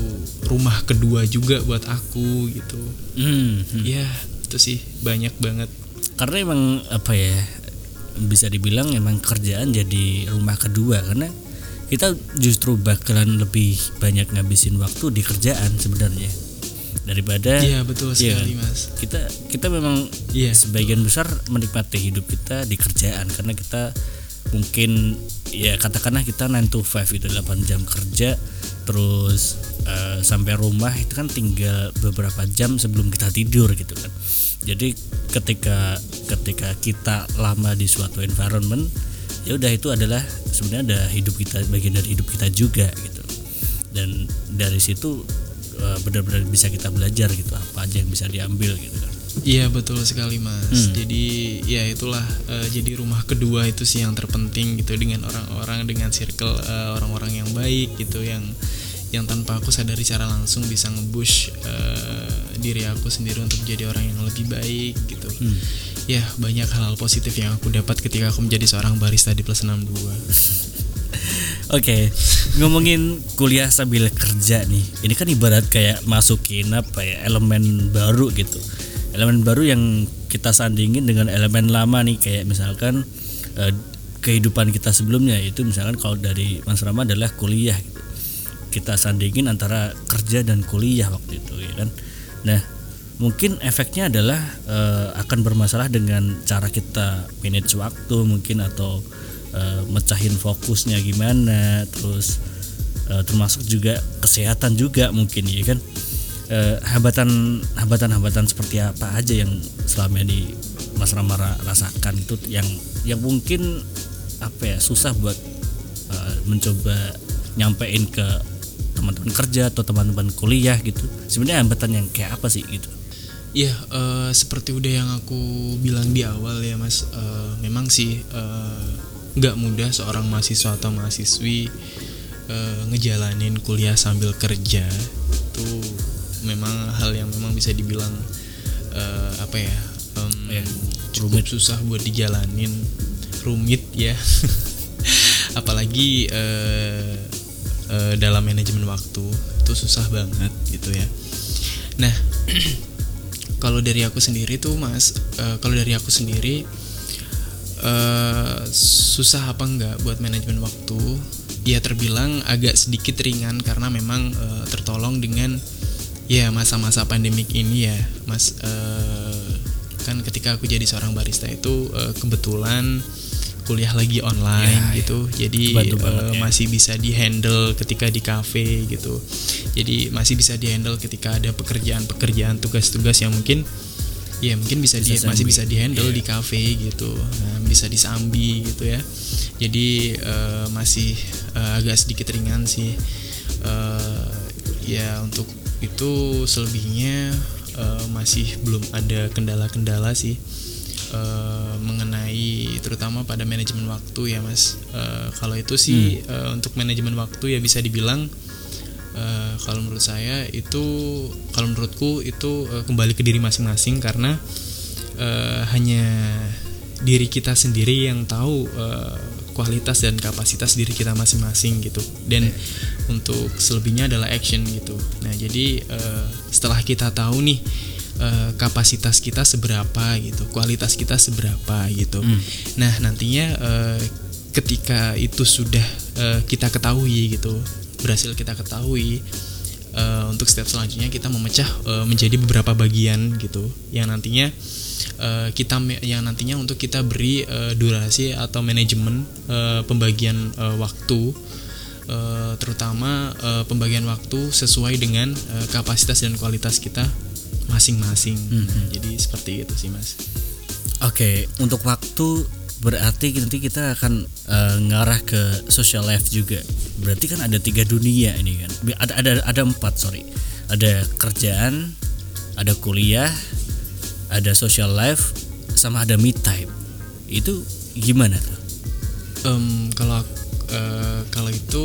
S1: rumah kedua juga buat aku gitu.
S2: Hmm, hmm.
S1: ya itu sih. Banyak banget.
S2: Karena emang apa ya bisa dibilang emang kerjaan jadi rumah kedua karena kita justru bakalan lebih banyak ngabisin waktu di kerjaan sebenarnya daripada
S1: iya betul sekali
S2: kan?
S1: mas.
S2: Kita kita memang
S1: Iya,
S2: sebagian besar menikmati hidup kita di kerjaan karena kita mungkin ya katakanlah kita 9 to 5 itu 8 jam kerja terus eh, sampai rumah itu kan tinggal beberapa jam sebelum kita tidur gitu kan. Jadi ketika ketika kita lama di suatu environment ya udah itu adalah sebenarnya ada hidup kita bagian dari hidup kita juga gitu dan dari situ eh, benar-benar bisa kita belajar gitu apa aja yang bisa diambil gitu kan
S1: Iya betul sekali mas.
S2: Hmm.
S1: Jadi ya itulah eh, jadi rumah kedua itu sih yang terpenting gitu dengan orang-orang dengan circle eh, orang-orang yang baik gitu yang yang tanpa aku sadari secara langsung bisa ngebush eh, diri aku sendiri untuk jadi orang yang lebih baik gitu.
S2: Hmm.
S1: Ya banyak hal-hal positif yang aku dapat ketika aku menjadi seorang barista di plus 62
S2: Oke, ngomongin kuliah sambil kerja nih. Ini kan ibarat kayak masukin apa ya elemen baru gitu. Elemen baru yang kita sandingin dengan elemen lama nih kayak misalkan eh, kehidupan kita sebelumnya itu misalkan kalau dari Mas Rama adalah kuliah gitu. Kita sandingin antara kerja dan kuliah waktu itu ya kan. Nah, mungkin efeknya adalah eh, akan bermasalah dengan cara kita manage waktu mungkin atau eh, mecahin fokusnya gimana terus eh, termasuk juga kesehatan juga mungkin ya kan? Eh, hambatan hambatan hambatan seperti apa aja yang selama ini Mas Rama ra- rasakan itu yang yang mungkin apa ya susah buat eh, mencoba nyampein ke teman-teman kerja atau teman-teman kuliah gitu. Sebenarnya hambatan yang kayak apa sih gitu
S1: Iya, eh, seperti udah yang aku bilang di awal ya mas, eh, memang sih eh, nggak mudah seorang mahasiswa atau mahasiswi eh, ngejalanin kuliah sambil kerja. Itu memang hal yang memang bisa dibilang eh, apa ya, em,
S2: Ya,
S1: cukup susah buat dijalanin, rumit ya, apalagi eh, eh, dalam manajemen waktu itu susah banget gitu ya. Nah, kalau dari aku sendiri tuh mas eh, kalau dari aku sendiri eh, susah apa enggak buat manajemen waktu? Ya terbilang agak sedikit ringan karena memang eh, tertolong dengan ya masa-masa pandemik ini ya mas. Eh, kan ketika aku jadi seorang barista itu eh, kebetulan kuliah lagi online
S2: Ya, ya.
S1: gitu jadi
S2: Kebantu
S1: eh,
S2: banget ya.
S1: masih bisa dihandle ketika di cafe gitu jadi masih bisa dihandle ketika ada pekerjaan-pekerjaan tugas-tugas yang mungkin ya mungkin bisa, di,
S2: Bisa
S1: masih
S2: sambil.
S1: bisa dihandle
S2: Iya.
S1: di cafe gitu Nah, bisa disambi gitu ya jadi eh, masih eh, agak sedikit ringan sih Eh, ya untuk itu selebihnya eh, masih belum ada kendala-kendala sih eh, mengenai terutama pada manajemen waktu ya mas. Eh, kalau itu sih eh, untuk manajemen waktu ya bisa dibilang eh, kalau menurut saya itu kalau menurutku itu eh, kembali ke diri masing-masing karena eh, hanya diri kita sendiri yang tahu eh, kualitas dan kapasitas diri kita masing-masing gitu. Dan untuk selebihnya adalah action gitu. Nah jadi eh, setelah kita tahu nih eh, kapasitas kita seberapa gitu kualitas kita seberapa gitu
S2: Hmm.
S1: nah nantinya eh, ketika itu sudah eh, kita ketahui gitu berhasil kita ketahui eh, untuk step selanjutnya kita memecah eh, menjadi beberapa bagian gitu yang nantinya eh, kita yang nantinya untuk kita beri eh, durasi atau manajemen eh, pembagian eh, waktu eh, terutama eh, pembagian waktu sesuai dengan eh, kapasitas dan kualitas kita masing-masing
S2: Mhm.
S1: jadi seperti itu sih mas
S2: Oke, untuk waktu berarti nanti kita akan eh, ngarah ke social life juga. Berarti kan ada tiga dunia ini kan. Ada ada ada empat sorry. Ada kerjaan, ada kuliah, ada social life, sama ada me time. Itu gimana tuh?
S1: Em, kalau eh, kalau itu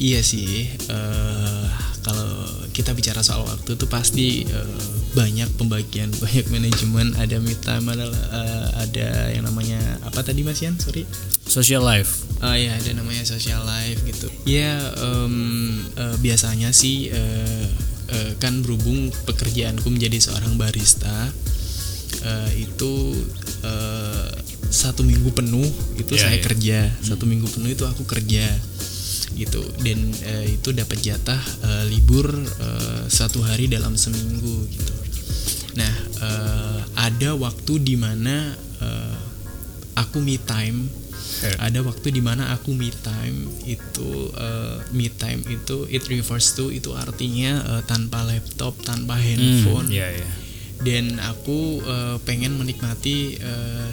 S1: iya sih eh, kalau kita bicara soal waktu itu pasti eh, banyak pembagian banyak manajemen ada me time ada eh, ada yang namanya apa tadi Mas Yan sorry
S2: Social life.
S1: Ah ya ada namanya social life gitu. Ya em, eh, biasanya sih eh, eh, kan berhubung pekerjaanku menjadi seorang barista eh, itu eh, satu minggu penuh itu
S2: Ya,
S1: saya
S2: ya.
S1: kerja satu minggu penuh itu aku kerja gitu dan eh, itu dapat jatah eh, libur eh, satu hari dalam seminggu gitu. Nah eh, ada waktu di mana eh, aku me time
S2: Eh.
S1: ada waktu di mana aku me time itu eh, me time itu it refers to itu artinya eh, tanpa laptop tanpa handphone
S2: ya ya.
S1: dan aku eh, pengen menikmati eh,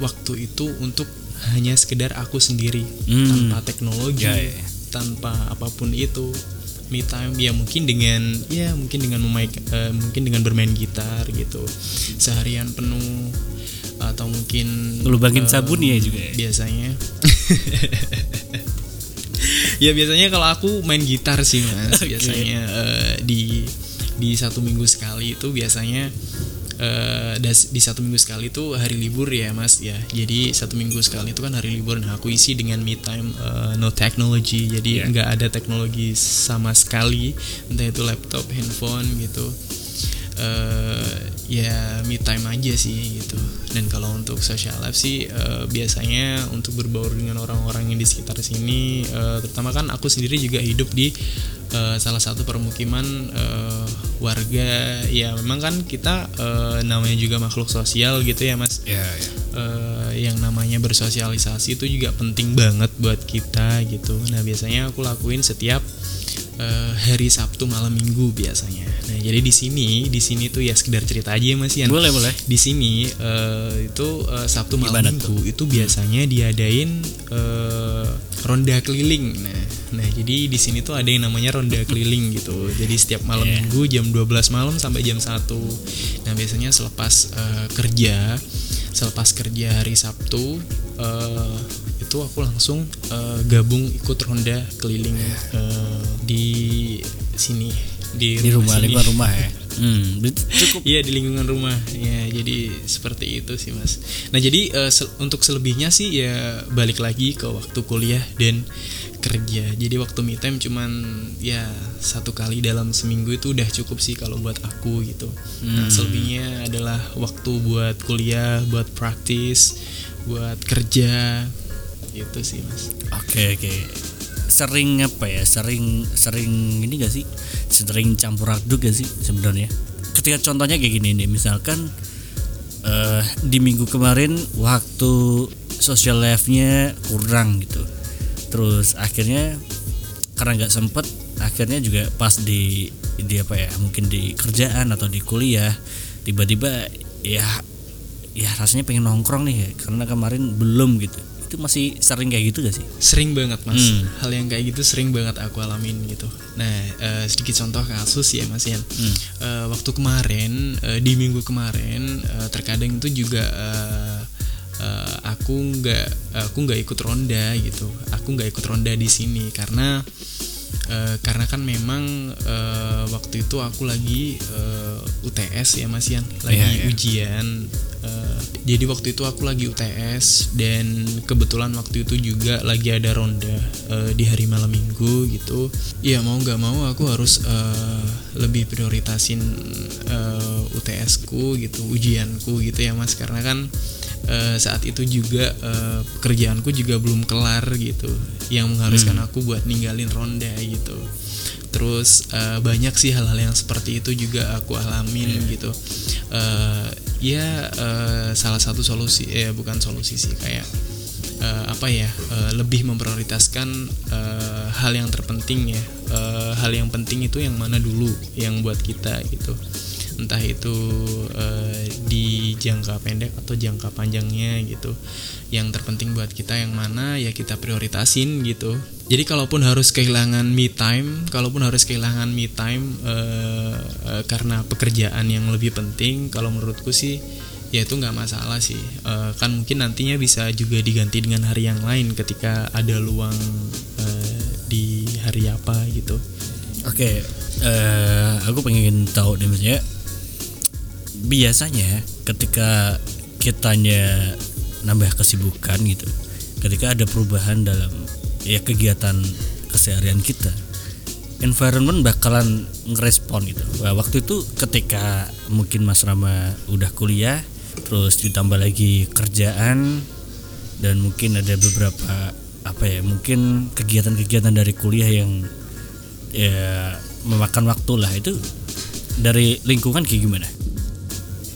S1: waktu itu untuk hanya sekedar aku sendiri
S2: Hmm.
S1: tanpa teknologi
S2: Ya, ya, ya.
S1: Tanpa apa pun itu me time ya mungkin dengan ya mungkin dengan memain eh, mungkin dengan bermain gitar gitu. Seharian penuh atau mungkin
S2: Ngelubangin
S1: eh,
S2: sabun ya juga ya?
S1: biasanya. Ya biasanya kalau aku main gitar sih mas biasanya eh, di di satu minggu sekali itu biasanya das- di satu minggu sekali itu hari libur ya mas ya. Jadi satu minggu sekali itu kan hari libur. Nah aku isi dengan me time eh, no technology. Jadi
S2: Iya.
S1: nggak ada teknologi sama sekali. Entah itu laptop handphone gitu. Eh ya me time aja sih gitu. Dan kalau untuk social life sih eh, biasanya untuk berbaur dengan orang-orang yang di sekitar sini eh, terutama kan aku sendiri juga hidup di eh, salah satu permukiman eh, warga ya memang kan kita eh, namanya juga makhluk sosial gitu ya mas
S2: Ya ya.
S1: eh, yang namanya bersosialisasi itu juga penting banget buat kita gitu. Nah biasanya aku lakuin setiap eh, hari Sabtu malam Minggu biasanya. Nah jadi di sini di sini tuh ya sekedar cerita aja ya Mas Yan.
S2: Boleh boleh.
S1: Di sini eh, itu eh, Sabtu malam
S2: Gimana
S1: Minggu itu biasanya diadain eh, ronda keliling. Nah, nah jadi di sini tuh ada yang namanya ronda keliling gitu. Jadi setiap malam
S2: Yeah.
S1: Minggu jam 12 malam sampai jam 1. Nah, biasanya selepas eh, kerja, selepas kerja hari Sabtu eh, itu aku langsung eh, gabung ikut ronda keliling eh, di sini di,
S2: Di rumah
S1: sini.
S2: lingkungan rumah ya. Hmm, cukup
S1: Iya di lingkungan rumah ya jadi seperti itu sih mas. Nah jadi eh, sel- untuk selebihnya sih ya balik lagi ke waktu kuliah dan kerja. Jadi waktu me time cuman ya satu kali dalam seminggu itu udah cukup sih kalau buat aku gitu. Nah
S2: Hmm.
S1: selebihnya adalah waktu buat kuliah, buat praktis, buat kerja itu sih mas.
S2: Oke oke. Sering apa ya? Sering sering ini gak sih? Sering campur aduk gak sih sebenarnya? Ketika contohnya kayak gini nih, misalkan eh di minggu kemarin waktu social life-nya kurang gitu. Terus akhirnya karena nggak sempet, akhirnya juga pas di di apa ya? Mungkin di kerjaan atau di kuliah tiba-tiba ya ya rasanya pengen nongkrong nih ya karena kemarin belum gitu itu masih sering kayak gitu gak sih
S1: sering banget mas
S2: Hmm.
S1: hal yang kayak gitu sering banget aku alamin gitu nah eh, sedikit contoh kasus ya mas Yan
S2: Hmm.
S1: Eh, waktu kemarin eh, di minggu kemarin eh, terkadang itu juga eh, eh, aku nggak aku nggak ikut ronda gitu. Aku nggak ikut ronda di sini karena eh, karena kan memang eh, waktu itu aku lagi eh, UTS ya Mas Yan lagi
S2: Iya, iya.
S1: ujian Eh, jadi waktu itu aku lagi UTS dan kebetulan waktu itu juga lagi ada ronda eh, di hari malam minggu gitu. Ya mau nggak mau aku harus eh, lebih prioritasin eh, UTS ku gitu ujianku gitu ya mas. Karena kan eh, saat itu juga eh, pekerjaanku juga belum kelar gitu. Yang mengharuskan aku buat ninggalin ronda gitu. Terus eh, banyak sih hal-hal yang seperti itu juga aku alamin gitu. Eh, ya eh, salah satu solusi eh bukan solusi sih kayak eh, apa ya eh, lebih memprioritaskan eh, hal yang terpenting ya. Eh, hal yang penting itu yang mana dulu yang buat kita gitu entah itu eh, di jangka pendek atau jangka panjangnya gitu. Yang terpenting buat kita yang mana ya kita prioritasin gitu. Jadi kalaupun harus kehilangan me time kalaupun harus kehilangan me time eh, eh, karena pekerjaan yang lebih penting kalau menurutku sih ya itu nggak masalah sih. Eh, kan mungkin nantinya bisa juga diganti dengan hari yang lain ketika ada luang eh, di hari apa gitu.
S2: Oke, eh, aku pengen tahu maksudnya biasanya ketika kitanya nambah kesibukan gitu, ketika ada perubahan dalam ya kegiatan keseharian kita, environment bakalan ngerespon gitu. Wah, waktu itu ketika mungkin Mas Rama udah kuliah, terus ditambah lagi kerjaan dan mungkin ada beberapa apa ya mungkin kegiatan-kegiatan dari kuliah yang ya memakan waktu lah itu dari lingkungan kayak gimana?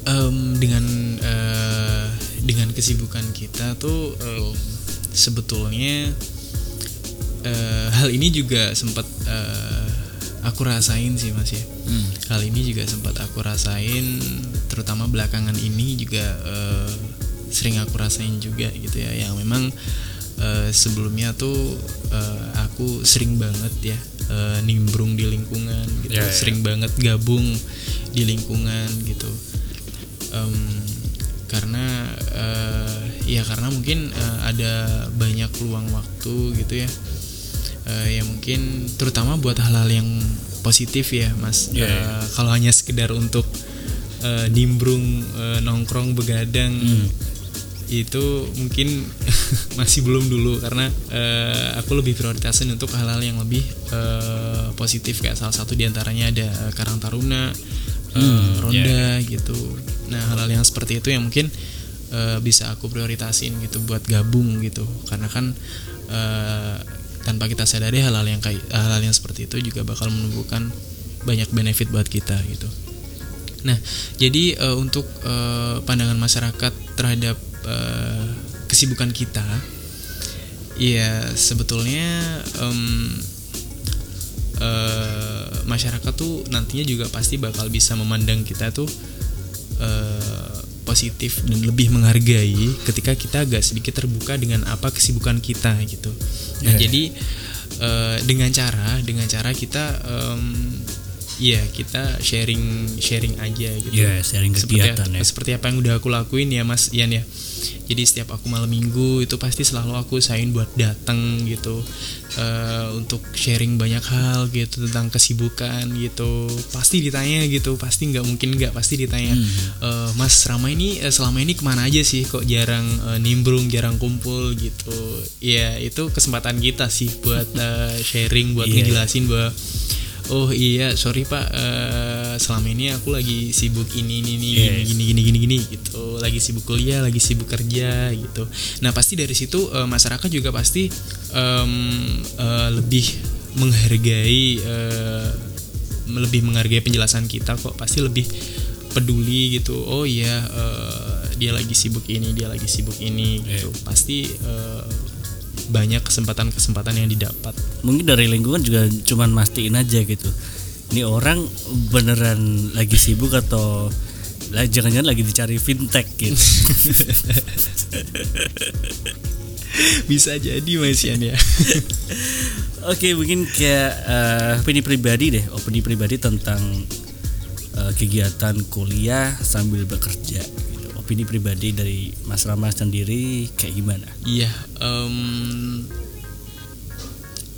S1: Em, dengan eh, dengan kesibukan kita tuh em, sebetulnya eh, hal ini juga sempat eh, aku rasain sih mas ya. Hal ini juga sempat aku rasain terutama belakangan ini juga eh, sering aku rasain juga gitu ya. Yang memang eh, sebelumnya tuh eh, aku sering banget ya eh, nimbrung di lingkungan gitu.
S2: Ya, ya.
S1: sering banget gabung di lingkungan gitu Em, karena eh, ya karena mungkin eh, ada banyak luang waktu gitu ya Eh, ya mungkin terutama buat hal-hal yang positif ya mas
S2: Ya, ya.
S1: Eh, kalau hanya sekedar untuk eh, nimbrung eh, nongkrong begadang
S2: Hmm.
S1: itu mungkin masih belum dulu karena eh, aku lebih prioritasin untuk hal-hal yang lebih eh, positif kayak salah satu di antaranya ada Karang Taruna,
S2: Hmm,
S1: Ronda gitu. Nah hal-hal yang seperti itu yang mungkin eh, bisa aku prioritasin gitu buat gabung gitu karena kan eh, tanpa kita sadari hal-hal yang kayak hal-hal yang seperti itu juga bakal menumbuhkan banyak benefit buat kita gitu. Nah, jadi eh, untuk eh, pandangan masyarakat terhadap eh, kesibukan kita, ya sebetulnya em, eh, masyarakat tuh nantinya juga pasti bakal bisa memandang kita tuh eh, positif dan lebih menghargai ketika kita agak sedikit terbuka dengan apa kesibukan kita gitu. Nah,
S2: ya.
S1: jadi eh, dengan cara dengan cara kita em, ya kita sharing sharing aja gitu
S2: Ya, sharing
S1: seperti,
S2: kegiatan ya.
S1: seperti apa yang udah aku lakuin ya Mas Ian ya. Jadi setiap aku malam minggu itu pasti selalu aku usahain buat datang gitu eh, untuk sharing banyak hal gitu tentang kesibukan gitu. Pasti ditanya gitu, pasti nggak mungkin nggak pasti ditanya.
S2: Hmm.
S1: "Eh, Mas selama ini eh, selama ini ke mana aja sih kok jarang eh, nimbrung, jarang kumpul gitu. Ya itu kesempatan kita sih buat eh, sharing, buat
S2: Iya.
S1: ngejelasin bahwa oh iya sorry pak eh, selama ini aku lagi sibuk ini ini ini
S2: Yes.
S1: gini gini gini gini gitu. Lagi sibuk kuliah lagi sibuk kerja gitu. Nah pasti dari situ eh, masyarakat juga pasti em, eh, lebih menghargai eh, lebih menghargai penjelasan kita kok. Pasti lebih peduli gitu. Oh iya eh, dia lagi sibuk ini dia lagi sibuk ini gitu. Pasti eh, banyak kesempatan-kesempatan yang didapat
S2: Mungkin dari lingkungan juga cuman mastiin aja gitu. Ini orang beneran lagi sibuk atau jangan-jangan lagi dicari fintech gitu
S1: bisa jadi Mas Ian ya
S2: Oke mungkin kayak uh, opini pribadi deh opini pribadi tentang uh, kegiatan kuliah sambil bekerja. Opini pribadi dari Mas Rama sendiri kayak gimana?
S1: Iya um,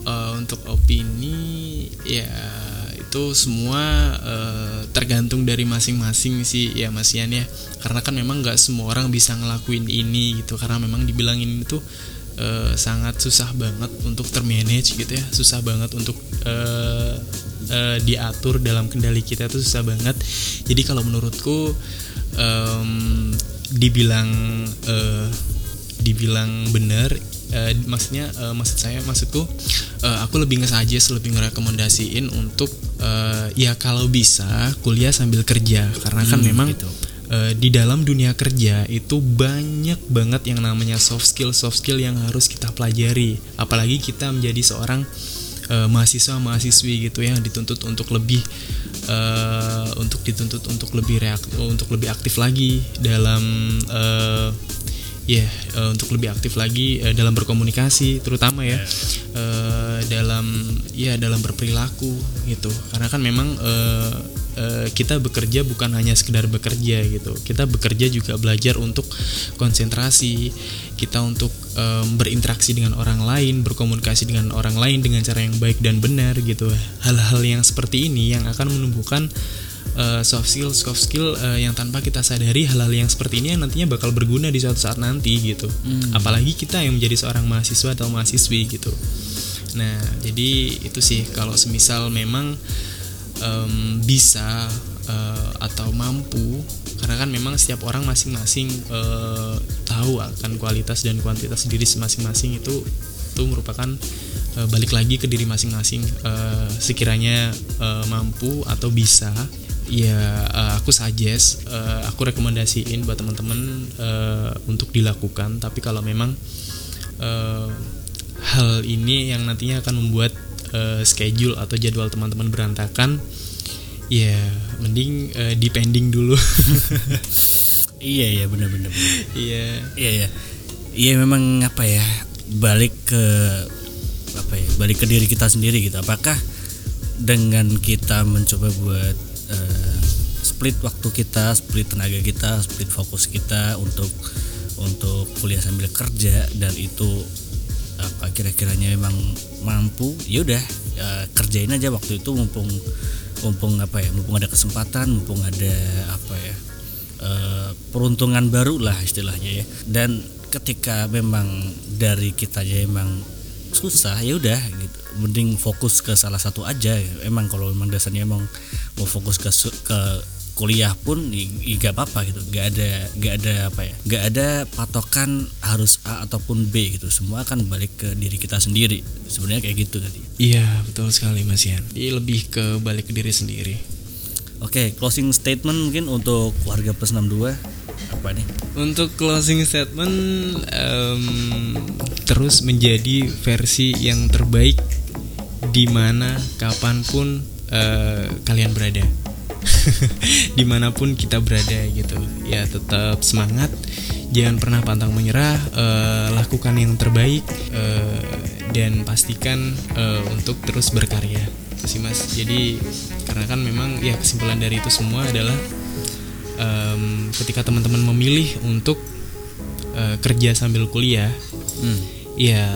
S1: uh, untuk opini ya itu semua uh, tergantung dari masing-masing sih ya Mas Ian ya. Karena kan memang nggak semua orang bisa ngelakuin ini gitu. Karena memang dibilangin itu uh, sangat susah banget untuk termanage gitu ya. Susah banget untuk uh, uh, diatur dalam kendali kita itu susah banget. Jadi kalau menurutku um, dibilang uh, dibilang benar uh, maksudnya uh, maksud saya maksudku uh, aku lebih nge-suggest lebih ngerekomendasiin untuk uh, ya kalau bisa kuliah sambil kerja karena kan
S2: Hmm,
S1: memang
S2: gitu.
S1: uh, di dalam dunia kerja itu banyak banget yang namanya soft skill soft skill yang harus kita pelajari apalagi kita menjadi seorang uh, mahasiswa mahasiswi gitu ya dituntut untuk lebih uh, untuk dituntut untuk lebih reak untuk lebih aktif lagi dalam uh, ya eh, untuk lebih aktif lagi eh, dalam berkomunikasi terutama ya eh, dalam ya dalam berperilaku gitu. Karena kan memang eh, eh, kita bekerja bukan hanya sekedar bekerja gitu kita bekerja juga belajar untuk konsentrasi kita untuk em, berinteraksi dengan orang lain berkomunikasi dengan orang lain dengan cara yang baik dan benar gitu. Hal-hal yang seperti ini yang akan menumbuhkan uh, soft skill soft skill uh, yang tanpa kita sadari hal-hal yang seperti ini yang nantinya bakal berguna di suatu saat nanti gitu. Apalagi kita yang menjadi seorang mahasiswa atau mahasiswi gitu. Nah jadi itu sih kalau semisal memang em, bisa uh, atau mampu karena kan memang setiap orang masing-masing uh, tahu akan kualitas dan kuantitas diri masing-masing itu itu merupakan uh, balik lagi ke diri masing-masing. Uh, sekiranya uh, mampu atau bisa ya uh, aku suggest uh, aku rekomendasiin buat teman-teman uh, untuk dilakukan. Tapi kalau memang uh, hal ini yang nantinya akan membuat uh, schedule atau jadwal teman-teman berantakan ya mending uh, depending dulu
S2: Iya iya benar-benar.
S1: iya
S2: Iya ya. Iya memang apa ya balik ke apa ya balik ke diri kita sendiri gitu. Apakah dengan kita mencoba buat eh, split waktu kita, split tenaga kita, split fokus kita untuk untuk kuliah sambil kerja dan itu apa kira-kiranya memang mampu ya udah eh, kerjain aja waktu itu mumpung mumpung apa ya mumpung ada kesempatan mumpung ada apa ya eh, peruntungan baru lah istilahnya ya. Dan ketika memang dari kita aja emang susah ya udah gitu. Mending fokus ke salah satu aja. Emang kalau memang dasarnya emang mau fokus ke ke kuliah pun ya, ya gak apa-apa gitu. Gak ada gak ada apa ya gak ada patokan harus A ataupun B gitu. Semua akan balik ke diri kita sendiri. Sebenarnya kayak gitu tadi.
S1: Iya betul sekali Mas Ian. Ini lebih ke balik ke diri sendiri.
S2: Oke closing statement mungkin untuk warga plus 62 apa nih?
S1: Untuk closing statement em, terus menjadi versi yang terbaik di mana kapan pun eh, kalian berada, di mana pun kita berada gitu. Ya tetap semangat, jangan pernah pantang menyerah, eh, lakukan yang terbaik eh, dan pastikan eh, untuk terus berkarya, sih mas. Jadi karena kan memang ya kesimpulan dari itu semua adalah em, ketika teman-teman memilih untuk eh, kerja sambil kuliah,
S2: hmm.
S1: ya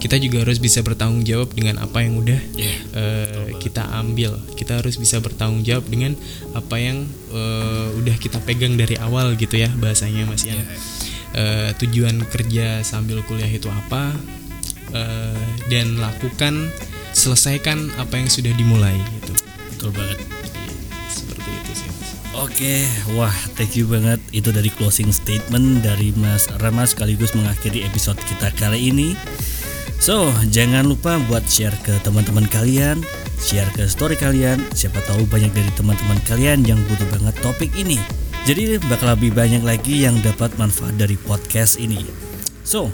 S1: kita juga harus bisa bertanggung jawab dengan apa yang udah
S2: Iya,
S1: eh, kita ambil. Kita harus bisa bertanggung jawab dengan apa yang eh, udah kita pegang dari awal gitu ya bahasanya Mas Ian. Eh, tujuan kerja sambil kuliah itu apa? Eh, dan lakukan selesaikan apa yang sudah dimulai gitu.
S2: betul banget
S1: Seperti itu sih.
S2: Oke, wah thank you banget itu dari closing statement dari Mas Rama sekaligus mengakhiri episode kita kali ini. So, jangan lupa buat share ke teman-teman kalian, share ke story kalian. Siapa tahu banyak dari teman-teman kalian yang butuh banget topik ini. Jadi bakal lebih banyak lagi yang dapat manfaat dari podcast ini. So,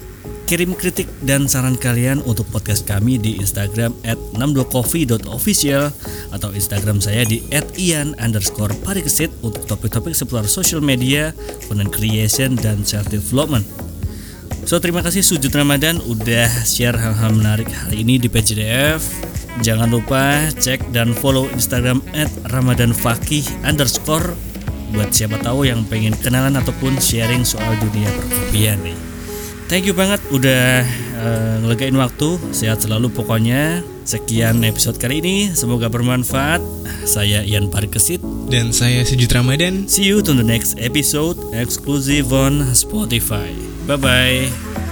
S2: Kirim kritik dan saran kalian untuk podcast kami di Instagram at 62coffee.official atau Instagram saya di at ian underscore untuk topik-topik seputar social media, content creation, dan self development. So terima kasih Sujud Ramadan udah share hal-hal menarik hari ini di PJDF. Jangan lupa cek dan follow Instagram at ramadanfakih underscore buat siapa tahu yang pengen kenalan ataupun sharing soal dunia perkopian nih. Thank you banget udah uh, ngelegain waktu. Sehat selalu pokoknya. Sekian episode kali ini. Semoga bermanfaat. Saya Ian Parikesit.
S1: Dan saya Sujud Ramadan.
S2: See you to the next episode exclusive on Spotify. Bye bye.